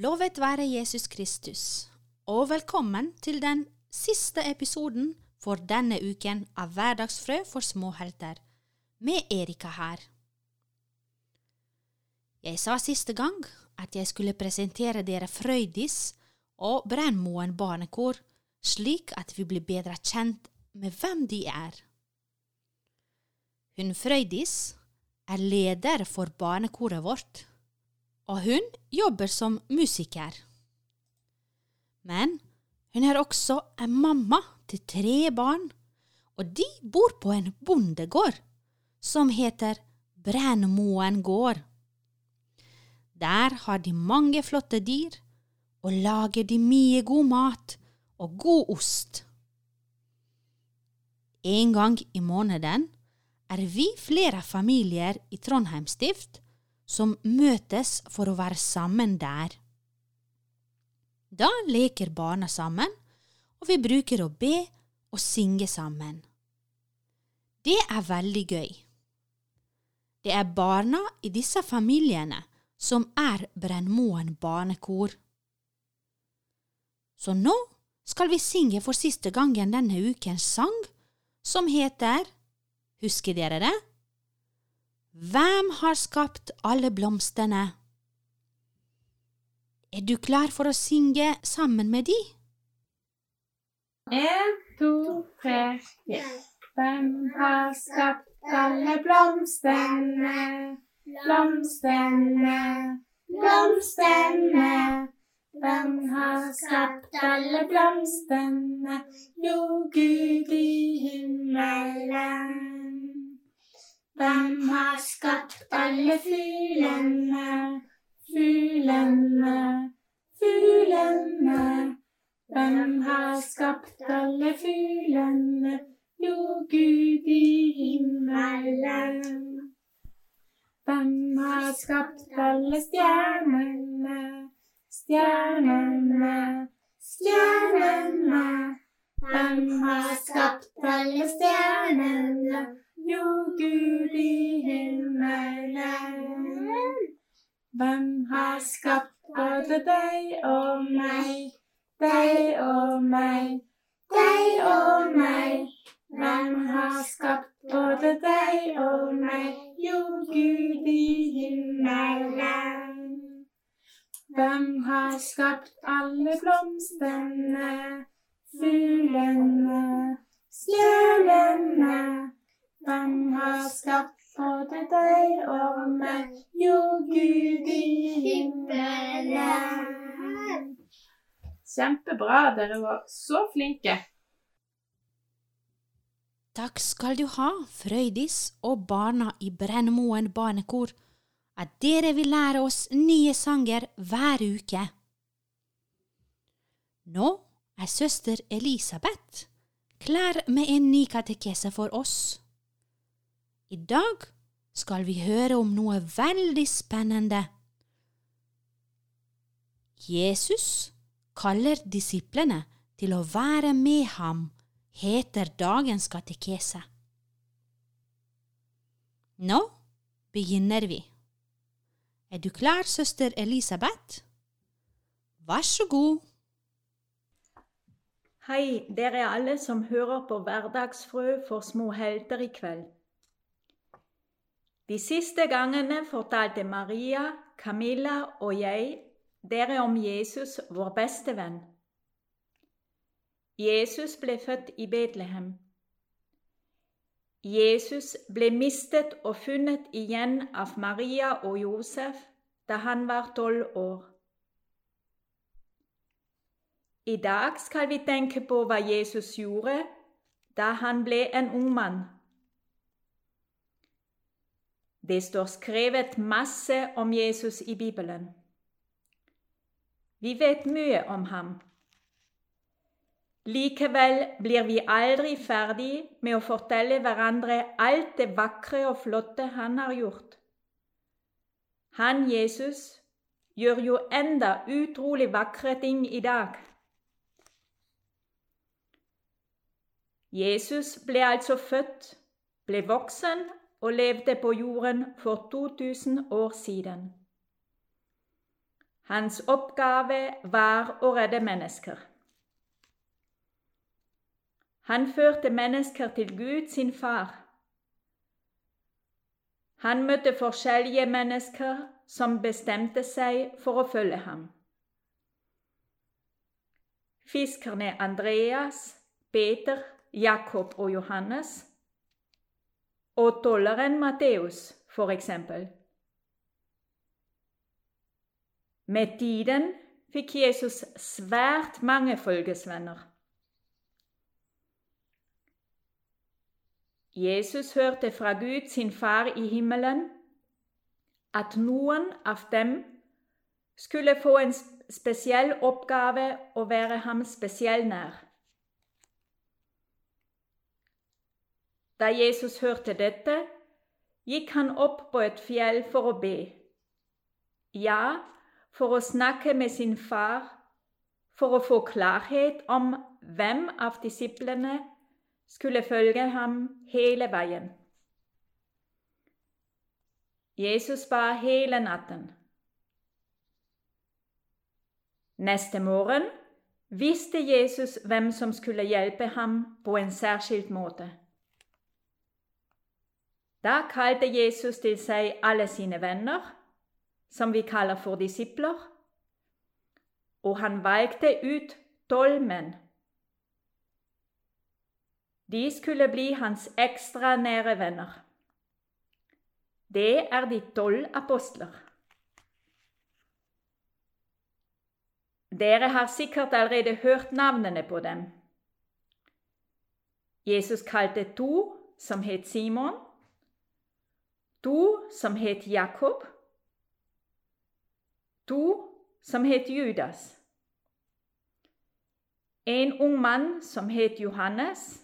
Lovet være Jesus Kristus, og velkommen til den siste episoden for denne uken av Hverdagsfrø for småhelter, med Erika her. Jeg sa siste gang at jeg skulle presentere dere Frøydis og Brennmoen barnekor, slik at vi blir bedre kjent med hvem de er. Hun Frøydis er leder for barnekoret vårt, og hun jobber som musiker. Men hun er også en mamma til tre barn, og de bor på en bondegård som heter Brennmoen gård. Der har de mange flotte dyr, og lager de mye god mat og god ost. En gang i måneden er vi flere familier i Trondheim stift som møtes for å være sammen der. Da leker barna sammen, og vi bruker å be og synge sammen. Det er veldig gøy. Det er barna i disse familiene som er Brennmoen barnekor. Så nå skal vi synge for siste gangen denne ukens sang, som heter, husker dere det? Hvem har skapt alle blomstene? Er du klar for å synge sammen med de? En, to, tre, fire. Hvem har skapt alle blomstene? Blomstene, blomstene. Hvem har skapt alle blomstene? Jo, Gud i himmelen. Hvem har skapt alle fuglene? Fuglene, fuglene. Hvem har skapt alle fuglene? Jo, Gud i himmelen. Hvem har skapt alle stjernene? Stjernene, stjernene. Hvem har skapt alle stjernene? Jo, Gud i himmelen. Hvem har skapt både deg og meg, deg og meg, deg og meg? Hvem har skapt både deg og meg? Jo, Gud i himmelen. Hvem har skapt alle blomstene, fuglene, stjernene? Hvem har skapt både deg og meg? Jo, Gud i himmelen. Kjempebra, dere var så flinke. Takk skal du ha, Frøydis og barna i Brennmoen barnekor, at dere vil lære oss nye sanger hver uke. Nå er søster Elisabeth klar med en ny katekese for oss. I dag skal vi høre om noe veldig spennende. Jesus kaller disiplene til å være med ham, heter dagens katekese. Nå begynner vi. Er du klar, søster Elisabeth? Vær så god. Hei, dere alle som hører på Hverdagsfrø for små helter i kveld. De siste gangene fortalte Maria, Camilla og jeg dere om Jesus, vår beste venn. Jesus ble født i Betlehem. Jesus ble mistet og funnet igjen av Maria og Josef da han var tolv år. I dag skal vi tenke på hva Jesus gjorde da han ble en ung mann. Det står skrevet masse om Jesus i Bibelen. Vi vet mye om ham. Likevel blir vi aldri ferdig med å fortelle hverandre alt det vakre og flotte han har gjort. Han, Jesus, gjør jo enda utrolig vakre ting i dag. Jesus ble altså født, ble voksen og levde på jorden for 2000 år siden. Hans oppgave var å redde mennesker. Han førte mennesker til Gud, sin far. Han møtte forskjellige mennesker som bestemte seg for å følge ham. Fiskerne Andreas, Peter, Jakob og Johannes, og tolleren Matteus, for eksempel. Med tiden fikk Jesus svært mange følgesvenner. Jesus hørte fra Gud sin far i himmelen at noen av dem skulle få en spesiell oppgave å være ham spesiell nær. Da Jesus hørte dette, gikk han opp på et fjell for å be. Ja, for å snakke med sin far, for å få klarhet om hvem av disiplene skulle følge ham hele veien. Jesus ba hele natten. Neste morgen visste Jesus hvem som skulle hjelpe ham på en særskilt måte. Da kalte Jesus til seg alle sine venner som vi kaller for disipler, og han valgte ut tolv menn. De skulle bli hans ekstra nære venner. Det er de tolv apostler. Dere har sikkert allerede hørt navnene på dem. Jesus kalte to som het Simon, to som het Jakob, Du som het Judas. En ung mann som het Johannes.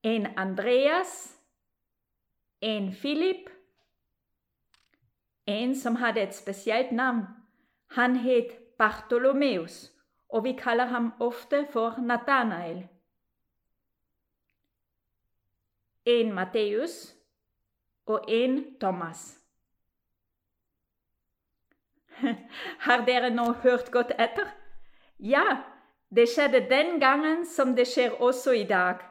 En Andreas. En Philip. En som hadde et spesielt navn. Han het Bartolomeus, og vi kaller ham ofte for Nathanael. En Matteus og en Thomas. Har dere nå hørt godt etter? Ja, det skjedde den gangen som det skjer også i dag.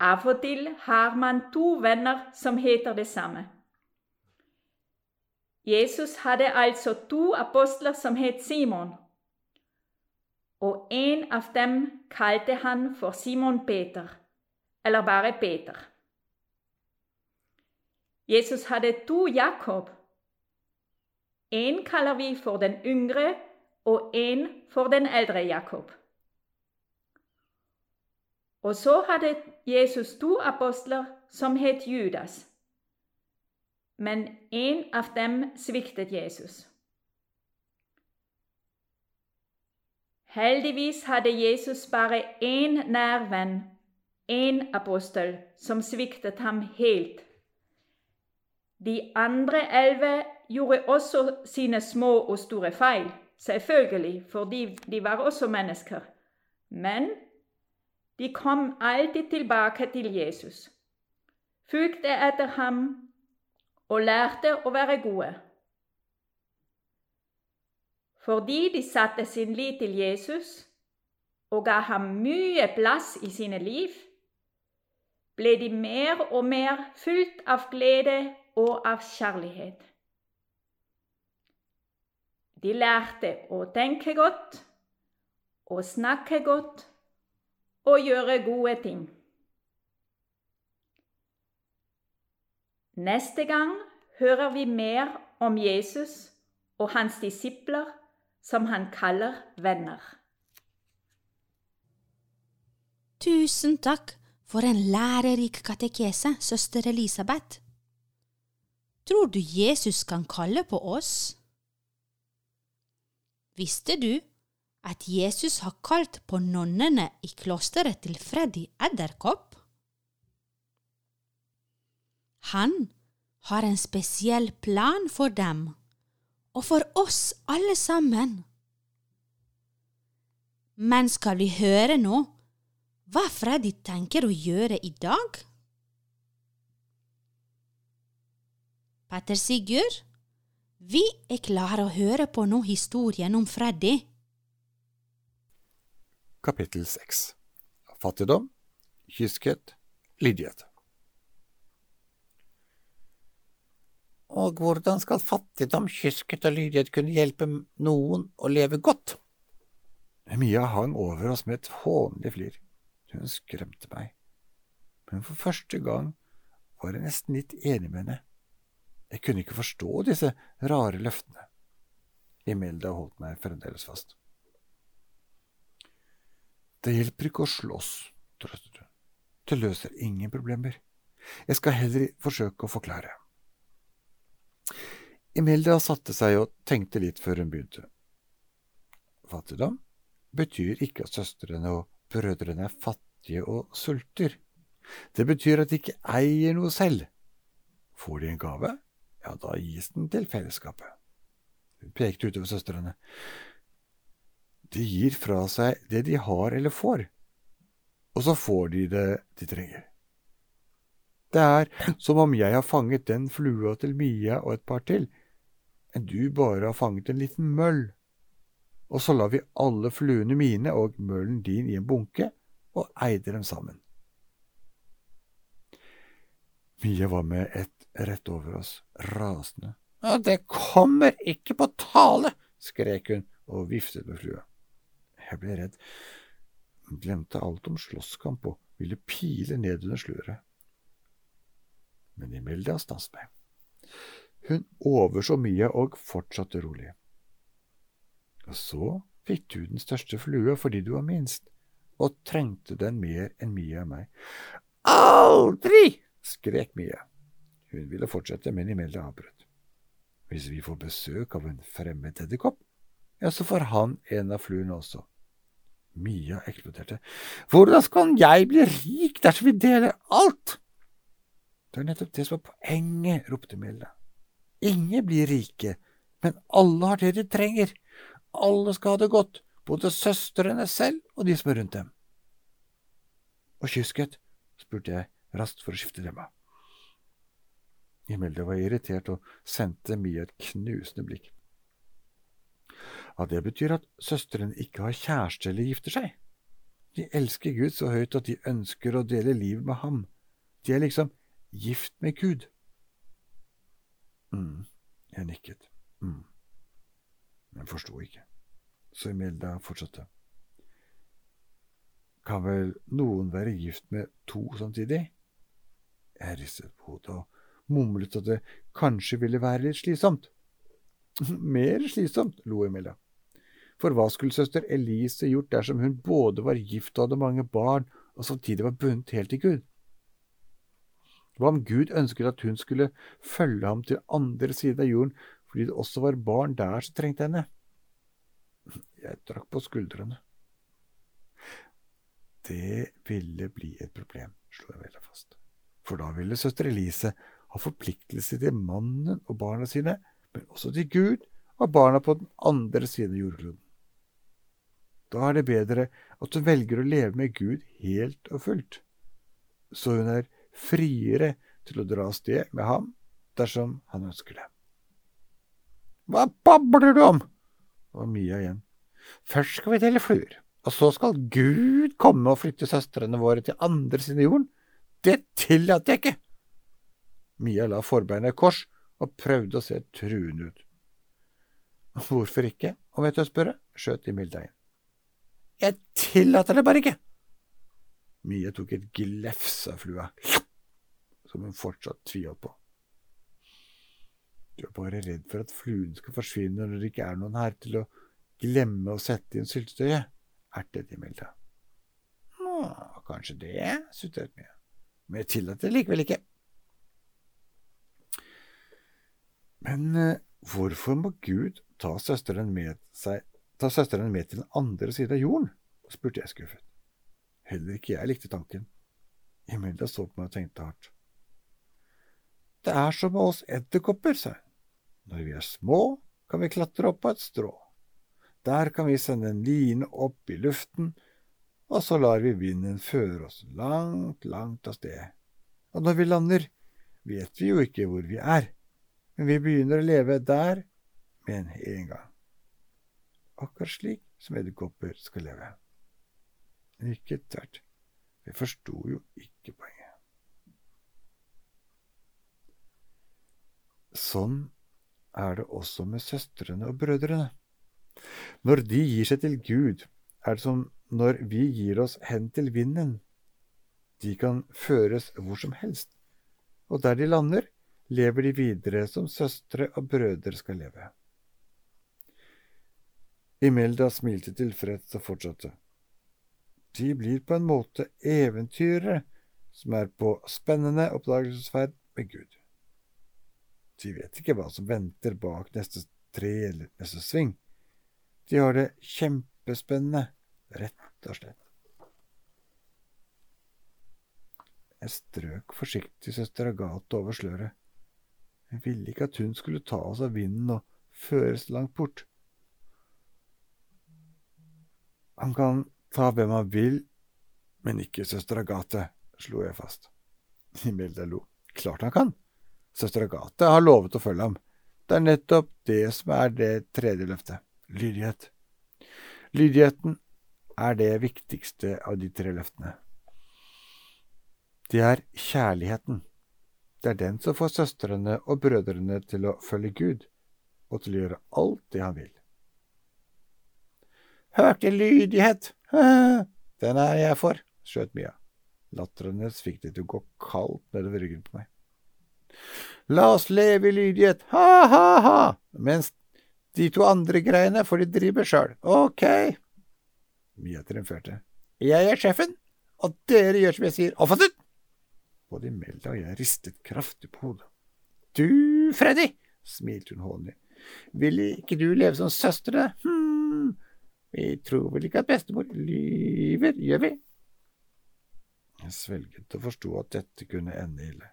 Av og til har man to venner som heter det samme. Jesus hadde altså to apostler som het Simon, og en av dem kalte han for Simon Peter, eller bare Peter. Jesus hadde to Jakob, en kaller vi for den yngre, og en for den eldre Jakob. Og så hadde Jesus to apostler som het Judas. Men en av dem sviktet Jesus. Heldigvis hadde Jesus bare én nær venn, én apostel, som sviktet ham helt. De andre elleve gjorde også sine små og store feil, selvfølgelig, fordi de var også mennesker. Men de kom alltid tilbake til Jesus, fulgte etter ham og lærte å være gode. Fordi de satte sin lit til Jesus og ga ham mye plass i sine liv, ble de mer og mer fylt av glede og av kjærlighet. De lærte å tenke godt, å snakke godt og gjøre gode ting. Neste gang hører vi mer om Jesus og hans disipler, som han kaller venner. Tusen takk for en lærerik katekese, søster Elisabeth. Tror du Jesus kan kalle på oss? Visste du at Jesus har kalt på nonnene i klosteret til Freddy Edderkopp? Han har en spesiell plan for dem, og for oss alle sammen. Men skal vi høre nå hva Freddy tenker å gjøre i dag? Petter Sigurd, Vi er klare å høre på nå historien om Freddy. Kapittel 6 Fattigdom, kyskhet, lydighet. Og hvordan skal fattigdom, kyskhet og lydighet kunne hjelpe noen å leve godt? Mia hang over oss med et hånlig flir. Hun skremte meg. Men for første gang var jeg nesten litt enig med henne. Jeg kunne ikke forstå disse rare løftene. Imelda holdt meg fremdeles fast. Det hjelper ikke å slåss, trøstet hun. Det løser ingen problemer. Jeg skal heller forsøke å forklare. Imelda satte seg og tenkte litt før hun begynte. Fattigdom betyr ikke at søstrene og brødrene er fattige og sulter. Det betyr at de ikke eier noe selv. Får de en gave, ja, da gis den til fellesskapet. Hun pekte utover søstrene. De gir fra seg det de har eller får, og så får de det de trenger. Det er som om jeg har fanget den flua til Mia og et par til, enn du bare har fanget en liten møll. Og så lar vi alle fluene mine og møllen din i en bunke og eide dem sammen. Mia var med ett rett over oss, rasende. Det kommer ikke på tale! skrek hun og viftet med flua. Jeg ble redd. Hun glemte alt om slåsskamp og ville pile ned under sløret. Men Imelda stanset meg. Hun overså mye og fortsatte rolig. Og så fikk du den største flua fordi du var minst, og trengte den mer enn Mia og meg. Aldri! skrek Mia. Hun ville fortsette, men Imelda avbrøt. Hvis vi får besøk av en fremmed edderkopp, ja, så får han en av fluene også. Mia eksploderte. Hvordan skal jeg bli rik dersom vi deler alt? Det er nettopp det som er poenget, ropte Imelda. Ingen blir rike, men alle har det de trenger. Alle skal ha det godt, både søstrene selv og de som er rundt dem. Og kysket? spurte jeg raskt for å skifte tema. Imelda var irritert og sendte Mia et knusende blikk. Ja, det betyr at søstrene ikke har kjæreste eller gifter seg. De elsker Gud så høyt at de ønsker å dele livet med ham. De er liksom gift med Gud. mm, jeg nikket. mm. Men forsto ikke. Så Imelda fortsatte. Kan vel noen være gift med to samtidig? Jeg ristet på hodet og mumlet at det kanskje ville være litt slitsomt. Mer slitsomt, lo Emilia. For hva skulle søster Elise gjort dersom hun både var gift og hadde mange barn, og samtidig var bundet helt til Gud? Hva om Gud ønsket at hun skulle følge ham til andre siden av jorden fordi det også var barn der som trengte henne? Jeg trakk på skuldrene. Det ville bli et problem, slo jeg veldig fast. For da ville søster Elise ha forpliktelse til mannen og barna sine, men også til Gud og barna på den andre siden av jordkloden. Da er det bedre at hun velger å leve med Gud helt og fullt, så hun er friere til å dra av sted med ham dersom han ønsker det. Hva babler du om? Var Mia igjen. Først skal vi dele fluer, og så skal Gud komme og flytte søstrene våre til andre siden av jorden. Det tillater jeg ikke! Mia la forbeina i kors og prøvde å se truende ut. Hvorfor ikke, om jeg tør spørre, skjøt Imilda inn. Jeg tillater det bare ikke! Mia tok et glefs av flua, som hun fortsatt tviholdt på. Du er bare redd for at fluen skal forsvinne når det ikke er noen her til å glemme å sette inn syltetøyet, ertet «Nå, Kanskje det, sutret Mia, men jeg tillater det likevel ikke. Men uh, hvorfor må Gud ta søsteren med seg ta søsteren med til den andre siden av jorden? spurte jeg skuffet. Heller ikke jeg likte tanken. Imelda så på meg og tenkte hardt. Det er som med oss edderkopper, sa hun. Når vi er små, kan vi klatre opp på et strå. Der kan vi sende en line opp i luften, og så lar vi vinden føre oss langt, langt av sted. Og når vi lander, vet vi jo ikke hvor vi er, men vi begynner å leve der med en, en gang. Akkurat slik som edderkopper skal leve. Men ikke tvert. Vi forsto jo ikke poenget. Sånn er det også med søstrene og brødrene. Når de gir seg til Gud, er det som når vi gir oss hen til vinden. De kan føres hvor som helst, og der de lander, lever de videre som søstre og brødre skal leve. Imelda smilte tilfreds og fortsatte. De blir på en måte eventyrere som er på spennende oppdagelsesferd med Gud. De vet ikke hva som venter bak neste tre eller neste sving. De har det kjempespennende, rett og slett. Jeg strøk forsiktig søster Agathe over sløret. Jeg ville ikke at hun skulle ta oss av vinden og føres langt bort. Han kan ta hvem han vil, men ikke søster Agathe, slo jeg fast. Imelda lo. Klart han kan. Søster Agathe har lovet å følge ham. Det er nettopp det som er det tredje løftet. Lydighet. Lydigheten er det viktigste av de tre løftene. Det er kjærligheten. Det er den som får søstrene og brødrene til å følge Gud, og til å gjøre alt det han vil. Hørte lydighet, den er jeg for, skjøt Mia. Latteren hennes fikk det til å gå kaldt nedover ryggen på meg. La oss leve i lydighet, ha-ha-ha, mens de to andre greiene får de drive sjøl, ok. Mia triumferte. Jeg er sjefen, og dere gjør som jeg sier, oppfattet? Både Imelda og jeg ristet kraftig på hodet. Du, Freddy, smilte hun hånlig, vil ikke du leve som søstre?» Hm, vi tror vel ikke at bestemor lyver, gjør vi? Jeg svelget og forsto at dette kunne ende ille.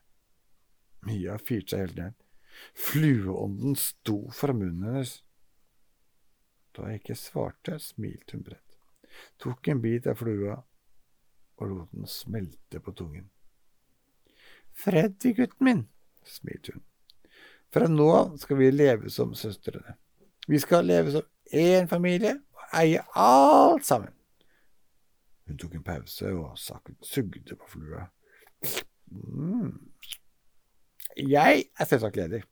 Mia firte seg helt ned. Flueånden sto fra munnen hennes. Da jeg ikke svarte, smilte hun bredt, tok en bit av flua og lot den smelte på tungen. Freddy, gutten min, smilte hun. Fra nå av skal vi leve som søstrene. Vi skal leve som én familie og eie alt sammen. Hun tok en pause og sugde på flua. Mm. Jeg er selvsagt ledig.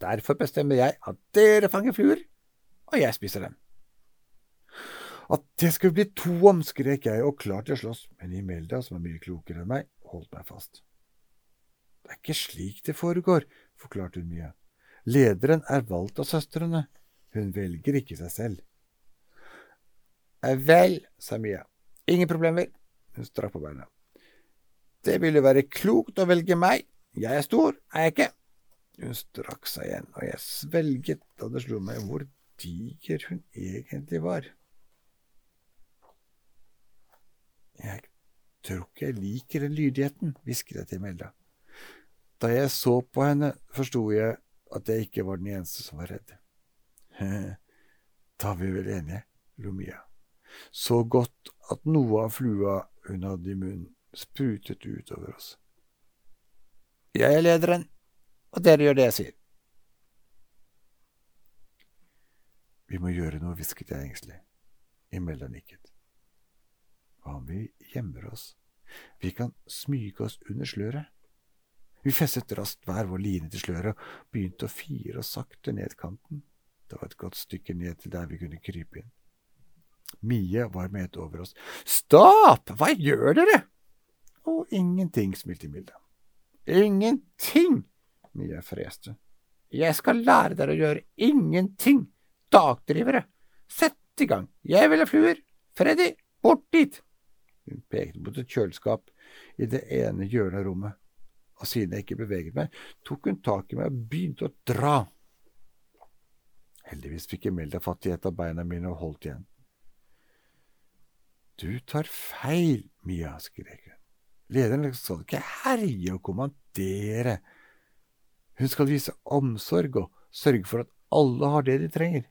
Derfor bestemmer jeg at dere fanger fluer, og jeg spiser dem. At det skulle bli to om, skrek jeg og klar til å slåss, men Imelda, som er mye klokere enn meg, holdt meg fast. Det er ikke slik det foregår, forklarte hun Mia. Lederen er valgt av søstrene. Hun velger ikke seg selv. Vel, sa Mia. Ingen problemer. Hun strakk på beina. Det ville være klokt å velge meg. Jeg er stor, er jeg ikke? Hun strakk seg igjen, og jeg svelget da det slo meg hvor diger hun egentlig var. Jeg tror ikke jeg liker den lydigheten, hvisket jeg til Melda. Da jeg så på henne, forsto jeg at jeg ikke var den eneste som var redd. Da er vi vel enige, lo Mia. Så godt at noe av flua hun hadde i munnen, sprutet utover oss. Jeg er lederen, og dere gjør det jeg sier. Vi må gjøre noe, hvisket jeg engstelig. Imelda nikket. Hva om vi gjemmer oss? Vi kan smyge oss under sløret. Vi festet raskt hver vår line til sløret og begynte å fire oss sakte ned kanten. Det var et godt stykke ned til der vi kunne krype inn. Mie var med over oss. Stopp! Hva gjør dere? Å, ingenting, smilte Milde. Ingenting! Mie freste. Jeg skal lære dere å gjøre ingenting, dagdrivere. Sett i gang, jeg vil ha fluer. Freddy, bort dit! Hun pekte mot et kjøleskap i det ene hjørnet av rommet og siden jeg ikke beveget meg, tok hun tak i meg og begynte å dra. Heldigvis fikk Imelda fatt i et av beina mine og holdt igjen. Du tar feil, Mia, skrek hun. Lederen skal ikke herje og kommandere. Hun skal vise omsorg og sørge for at alle har det de trenger.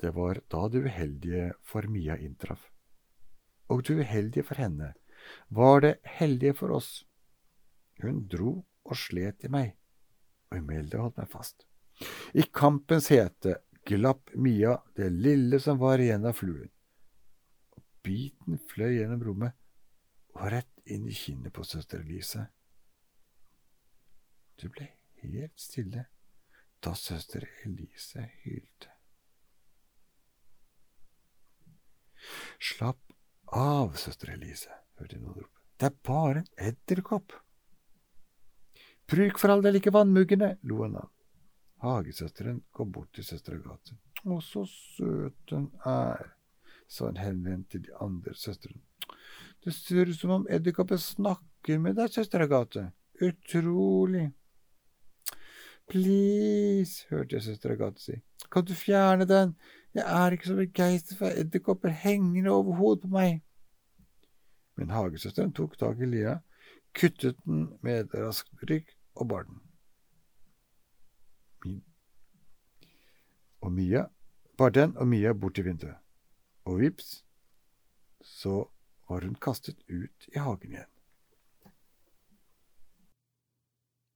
Det var da det uheldige for Mia inntraff og det uheldige for henne var det heldige for oss. Hun dro og slet i meg, og Imelda holdt meg fast. I kampens hete glapp Mia det lille som var igjen av fluen. Biten fløy gjennom rommet og rett inn i kinnet på søster Elise. Det ble helt stille da søster Elise hylte. Slapp av, søster Elise, hørte noen rope. Det er bare en edderkopp. Bruk for all del ikke vannmuggene, lo han av. Hagesøsteren kom bort til søster Agathe. Å, så søt hun er, sa hun henvendt til de andre søstrene. Det ser ut som om edderkoppen snakker med deg, søster Agathe. Utrolig. Please, hørte jeg søstera Agathe si. Kan du fjerne den? Jeg er ikke så begeistret for edderkopper hengende over hodet på meg. Men hagesøsteren tok tak i lia, kuttet den med et raskt rykk og bar den. Min. Og Mia bar den og Mia bort til vinduet, og vips, så var hun kastet ut i hagen igjen.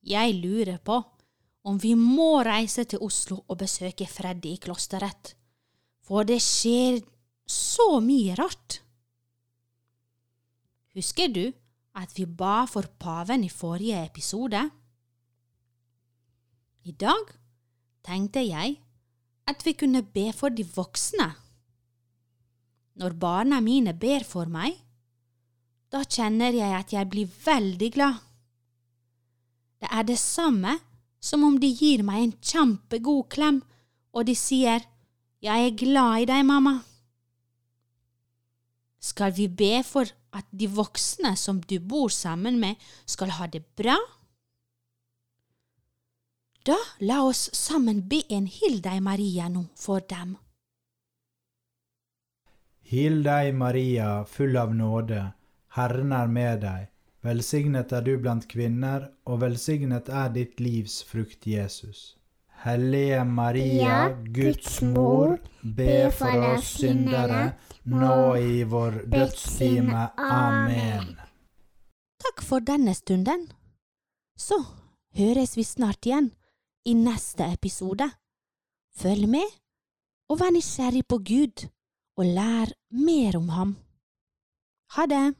Jeg lurer på om vi må reise til Oslo og besøke Freddy i klosteret for det skjer så mye rart. Husker du at vi ba for paven i forrige episode? I dag tenkte jeg at vi kunne be for de voksne. Når barna mine ber for meg, da kjenner jeg at jeg blir veldig glad. Det er det samme som om de gir meg en kjempegod klem, og de sier jeg er glad i deg, mamma. Skal vi be for at de voksne som du bor sammen med, skal ha det bra? Da la oss sammen be en Hill deg, Maria, nå for dem. Hill deg, Maria, full av nåde, Herren er med deg. Velsignet er du blant kvinner, og velsignet er ditt livs frukt, Jesus. Hellige Maria, Guds mor, be for oss syndere, nå i vår dødstime. Amen. Takk for denne stunden. Så høres vi snart igjen i neste episode. Følg med, og vær nysgjerrig på Gud, og lær mer om ham. Ha det!